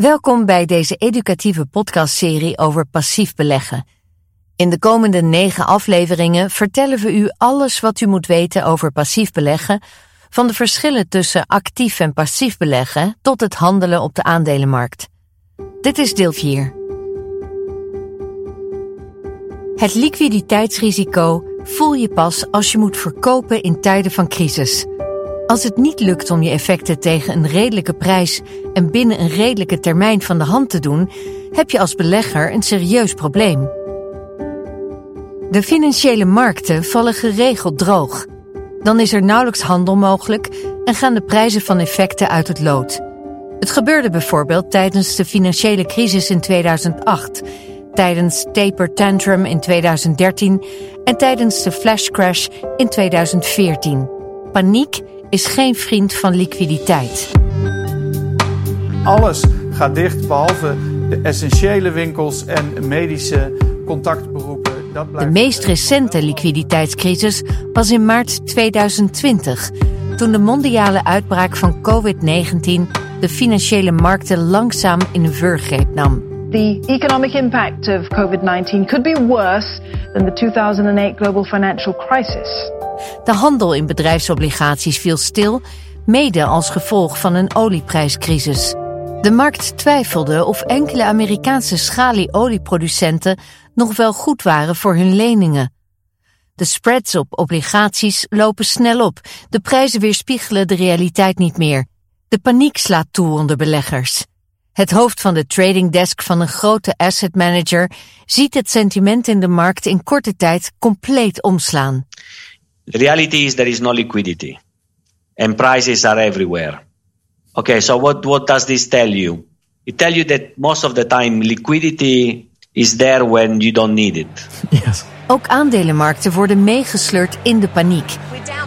Welkom bij deze educatieve podcastserie over passief beleggen. In de komende negen afleveringen vertellen we u alles wat u moet weten over passief beleggen, van de verschillen tussen actief en passief beleggen tot het handelen op de aandelenmarkt. Dit is deel 4. Het liquiditeitsrisico voel je pas als je moet verkopen in tijden van crisis. Als het niet lukt om je effecten tegen een redelijke prijs en binnen een redelijke termijn van de hand te doen, heb je als belegger een serieus probleem. De financiële markten vallen geregeld droog. Dan is er nauwelijks handel mogelijk en gaan de prijzen van effecten uit het lood. Het gebeurde bijvoorbeeld tijdens de financiële crisis in 2008, tijdens taper tantrum in 2013 en tijdens de flash crash in 2014. Paniek is geen vriend van liquiditeit. Alles gaat dicht behalve de essentiële winkels en medische contactberoepen. Dat De meest recente liquiditeitscrisis was in maart 2020, toen de mondiale uitbraak van COVID-19 de financiële markten langzaam in een wurggreep nam. The economic impact of COVID 19 could be worse than the 2008 global financial crisis. De handel in bedrijfsobligaties viel stil, mede als gevolg van een olieprijscrisis. De markt twijfelde of enkele Amerikaanse schalieolieproducenten nog wel goed waren voor hun leningen. De spreads op obligaties lopen snel op, de prijzen weerspiegelen de realiteit niet meer. De paniek slaat toe onder beleggers. Het hoofd van de trading desk van een grote asset manager ziet het sentiment in de markt in korte tijd compleet omslaan. The reality is there is no liquidity and prices are everywhere. Okay, so what, what does this tell you? It tells you that most of the time liquidity is there when you don't need it. Ook aandelenmarkten worden meegesleurd in de paniek.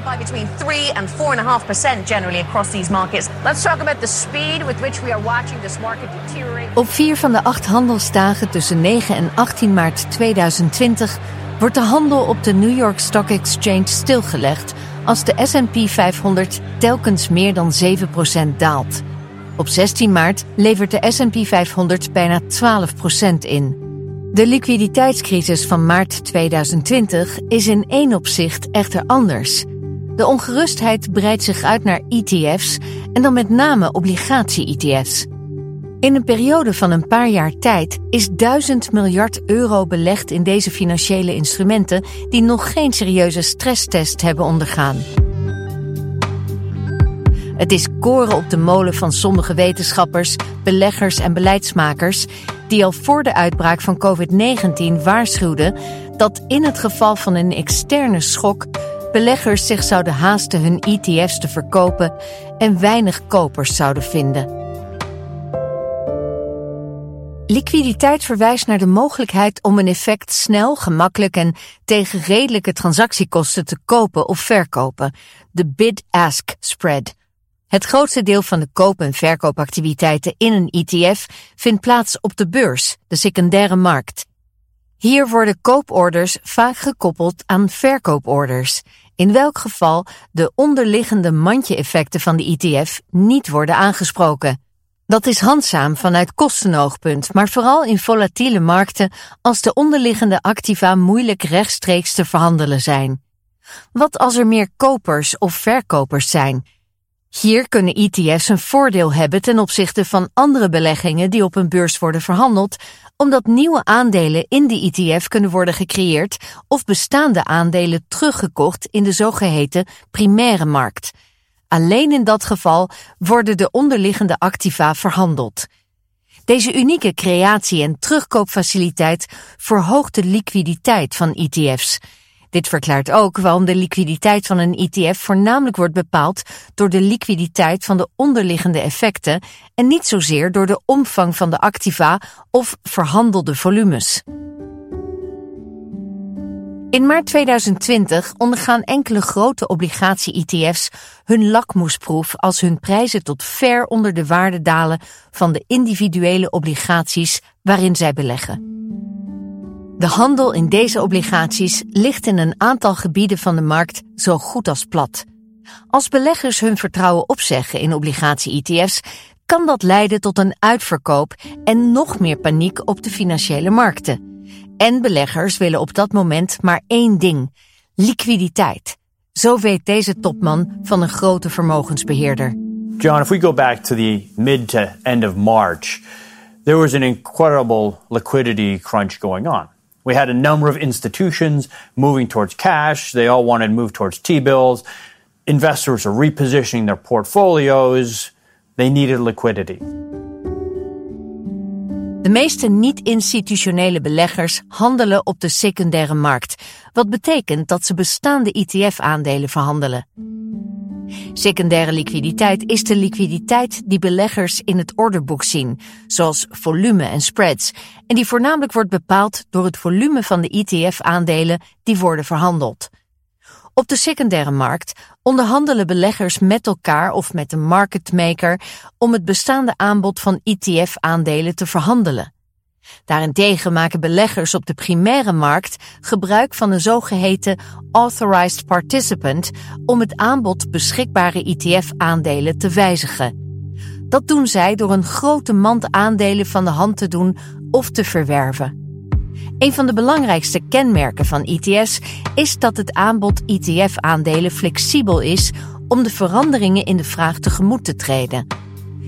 By between 3 and 4.5% generally across these markets. Let's talk about the speed with which we are watching this market deteriorate. Op vier van de acht handelsdagen tussen 9 en 18 maart 2020 wordt de handel op de New York Stock Exchange stilgelegd als de S&P 500 telkens meer dan 7% daalt. Op 16 maart levert de S&P 500 bijna 12% in. De liquiditeitscrisis van maart 2020 is in één opzicht echter anders. De ongerustheid breidt zich uit naar ETF's en dan met name obligatie-ETF's. In een periode van een paar jaar tijd is 1000 miljard euro belegd in deze financiële instrumenten die nog geen serieuze stresstest hebben ondergaan. Het is koren op de molen van sommige wetenschappers, beleggers en beleidsmakers die al voor de uitbraak van COVID-19 waarschuwden dat in het geval van een externe schok beleggers zich zouden haasten hun ETF's te verkopen en weinig kopers zouden vinden. Liquiditeit verwijst naar de mogelijkheid om een effect snel, gemakkelijk en tegen redelijke transactiekosten te kopen of verkopen. De bid-ask spread. Het grootste deel van de koop- en verkoopactiviteiten in een ETF vindt plaats op de beurs, de secundaire markt. Hier worden kooporders vaak gekoppeld aan verkooporders, in welk geval de onderliggende mandje-effecten van de ETF niet worden aangesproken. Dat is handzaam vanuit kostenoogpunt, maar vooral in volatiele markten als de onderliggende activa moeilijk rechtstreeks te verhandelen zijn. Wat als er meer kopers of verkopers zijn? Hier kunnen ETF's een voordeel hebben ten opzichte van andere beleggingen die op een beurs worden verhandeld, omdat nieuwe aandelen in de ETF kunnen worden gecreëerd of bestaande aandelen teruggekocht in de zogeheten primaire markt. Alleen in dat geval worden de onderliggende activa verhandeld. Deze unieke creatie- en terugkoopfaciliteit verhoogt de liquiditeit van ETF's. Dit verklaart ook waarom de liquiditeit van een ETF voornamelijk wordt bepaald door de liquiditeit van de onderliggende effecten en niet zozeer door de omvang van de activa of verhandelde volumes. In maart 2020 ondergaan enkele grote obligatie-ETF's hun lakmoesproef als hun prijzen tot ver onder de waarde dalen van de individuele obligaties waarin zij beleggen. De handel in deze obligaties ligt in een aantal gebieden van de markt zo goed als plat. Als beleggers hun vertrouwen opzeggen in obligatie-ETF's, kan dat leiden tot een uitverkoop en nog meer paniek op de financiële markten. En beleggers willen op dat moment maar één ding: liquiditeit. Zo weet deze topman van een grote vermogensbeheerder. John, if we go back to the mid to end of March, there was an incredible liquidity crunch going on. We had a number of institutions moving towards cash. They all wanted to move towards T bills. Investors are repositioning their portfolios. They needed liquidity. De meeste niet-institutionele beleggers handelen op de secundaire markt, wat betekent dat ze bestaande ETF-aandelen verhandelen. Secundaire liquiditeit is de liquiditeit die beleggers in het orderboek zien, zoals volume en spreads, en die voornamelijk wordt bepaald door het volume van de ETF-aandelen die worden verhandeld. Op de secundaire markt onderhandelen beleggers met elkaar of met een marketmaker om het bestaande aanbod van ETF-aandelen te verhandelen. Daarentegen maken beleggers op de primaire markt gebruik van een zogeheten authorized participant om het aanbod beschikbare ETF-aandelen te wijzigen. Dat doen zij door een grote mand aandelen van de hand te doen of te verwerven. Een van de belangrijkste kenmerken van ETF's is dat het aanbod ETF-aandelen flexibel is om de veranderingen in de vraag tegemoet te treden.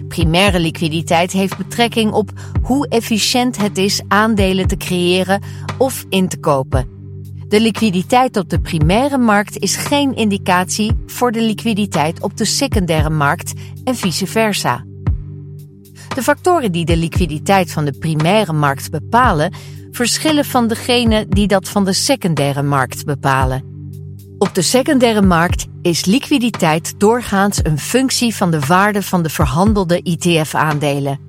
Primaire liquiditeit heeft betrekking op hoe efficiënt het is aandelen te creëren of in te kopen. De liquiditeit op de primaire markt is geen indicatie voor de liquiditeit op de secundaire markt en vice versa. De factoren die de liquiditeit van de primaire markt bepalen, verschillen van degene die dat van de secundaire markt bepalen. Op de secundaire markt is liquiditeit doorgaans een functie van de waarde van de verhandelde ETF-aandelen.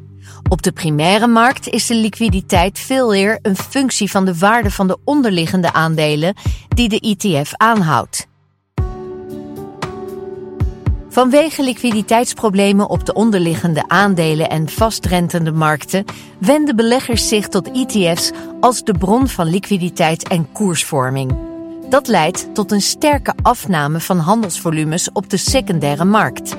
Op de primaire markt is de liquiditeit veel eer een functie van de waarde van de onderliggende aandelen die de ETF aanhoudt. Vanwege liquiditeitsproblemen op de onderliggende aandelen en vastrentende markten wenden beleggers zich tot ETF's als de bron van liquiditeit en koersvorming. Dat leidt tot een sterke afname van handelsvolumes op de secundaire markt.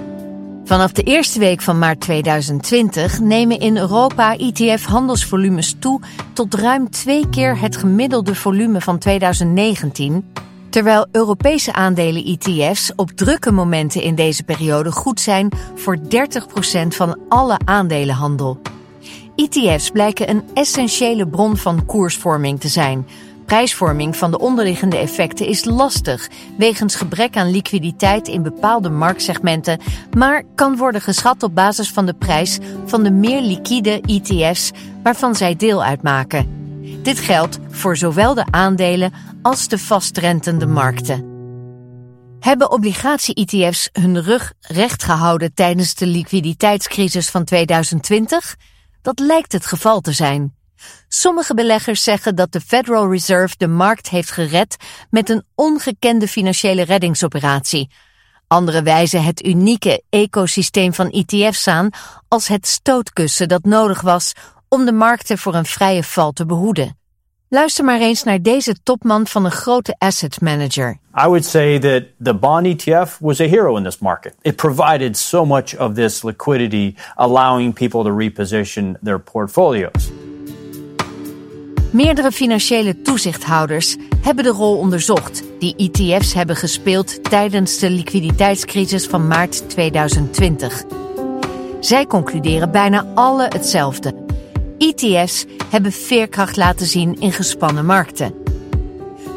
Vanaf de eerste week van maart 2020 nemen in Europa ETF-handelsvolumes toe tot ruim twee keer het gemiddelde volume van 2019, terwijl Europese aandelen-ETF's op drukke momenten in deze periode goed zijn voor 30% van alle aandelenhandel. ETF's blijken een essentiële bron van koersvorming te zijn Prijsvorming van de onderliggende effecten is lastig wegens gebrek aan liquiditeit in bepaalde marktsegmenten, maar kan worden geschat op basis van de prijs van de meer liquide ETF's waarvan zij deel uitmaken. Dit geldt voor zowel de aandelen als de vastrentende markten. Hebben obligatie-ETF's hun rug recht gehouden tijdens de liquiditeitscrisis van 2020? Dat lijkt het geval te zijn. Sommige beleggers zeggen dat de Federal Reserve de markt heeft gered met een ongekende financiële reddingsoperatie. Anderen wijzen het unieke ecosysteem van ETF's aan als het stootkussen dat nodig was om de markten voor een vrije val te behoeden. Luister maar eens naar deze topman van een grote asset manager. I would say that the bond ETF was a hero in this market. It provided so much of this liquidity, allowing people to reposition their portfolios. Meerdere financiële toezichthouders hebben de rol onderzocht die ETF's hebben gespeeld tijdens de liquiditeitscrisis van maart 2020. Zij concluderen bijna alle hetzelfde. ETF's hebben veerkracht laten zien in gespannen markten.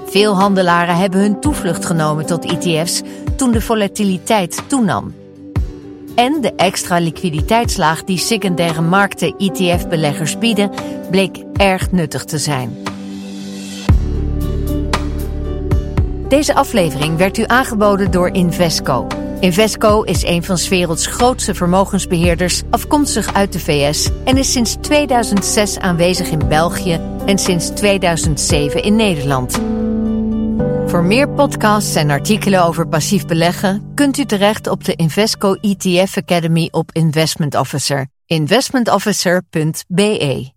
Veel handelaren hebben hun toevlucht genomen tot ETF's toen de volatiliteit toenam. En de extra liquiditeitslaag die secundaire markten ETF-beleggers bieden, bleek erg nuttig te zijn. Deze aflevering werd u aangeboden door Invesco. Invesco is een van 's werelds grootste vermogensbeheerders, afkomstig uit de VS en is sinds 2006 aanwezig in België en sinds 2007 in Nederland. Voor meer podcasts en artikelen over passief beleggen kunt u terecht op de Invesco ETF Academy op Investment Officer. investmentofficer.be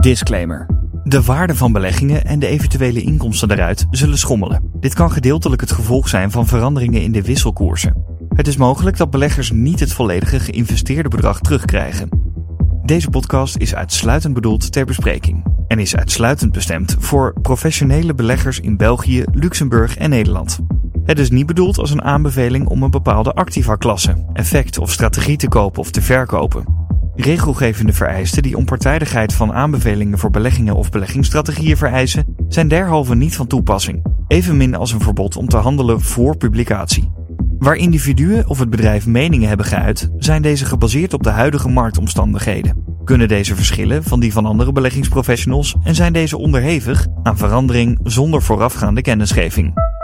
Disclaimer. De waarde van beleggingen en de eventuele inkomsten daaruit zullen schommelen. Dit kan gedeeltelijk het gevolg zijn van veranderingen in de wisselkoersen. Het is mogelijk dat beleggers niet het volledige geïnvesteerde bedrag terugkrijgen. Deze podcast is uitsluitend bedoeld ter bespreking is uitsluitend bestemd voor professionele beleggers in België, Luxemburg en Nederland. Het is niet bedoeld als een aanbeveling om een bepaalde activa-klasse, effect of strategie te kopen of te verkopen. Regelgevende vereisten die onpartijdigheid van aanbevelingen voor beleggingen of beleggingsstrategieën vereisen, zijn derhalve niet van toepassing, evenmin als een verbod om te handelen voor publicatie. Waar individuen of het bedrijf meningen hebben geuit, zijn deze gebaseerd op de huidige marktomstandigheden. Kunnen deze verschillen van die van andere beleggingsprofessionals en zijn deze onderhevig aan verandering zonder voorafgaande kennisgeving?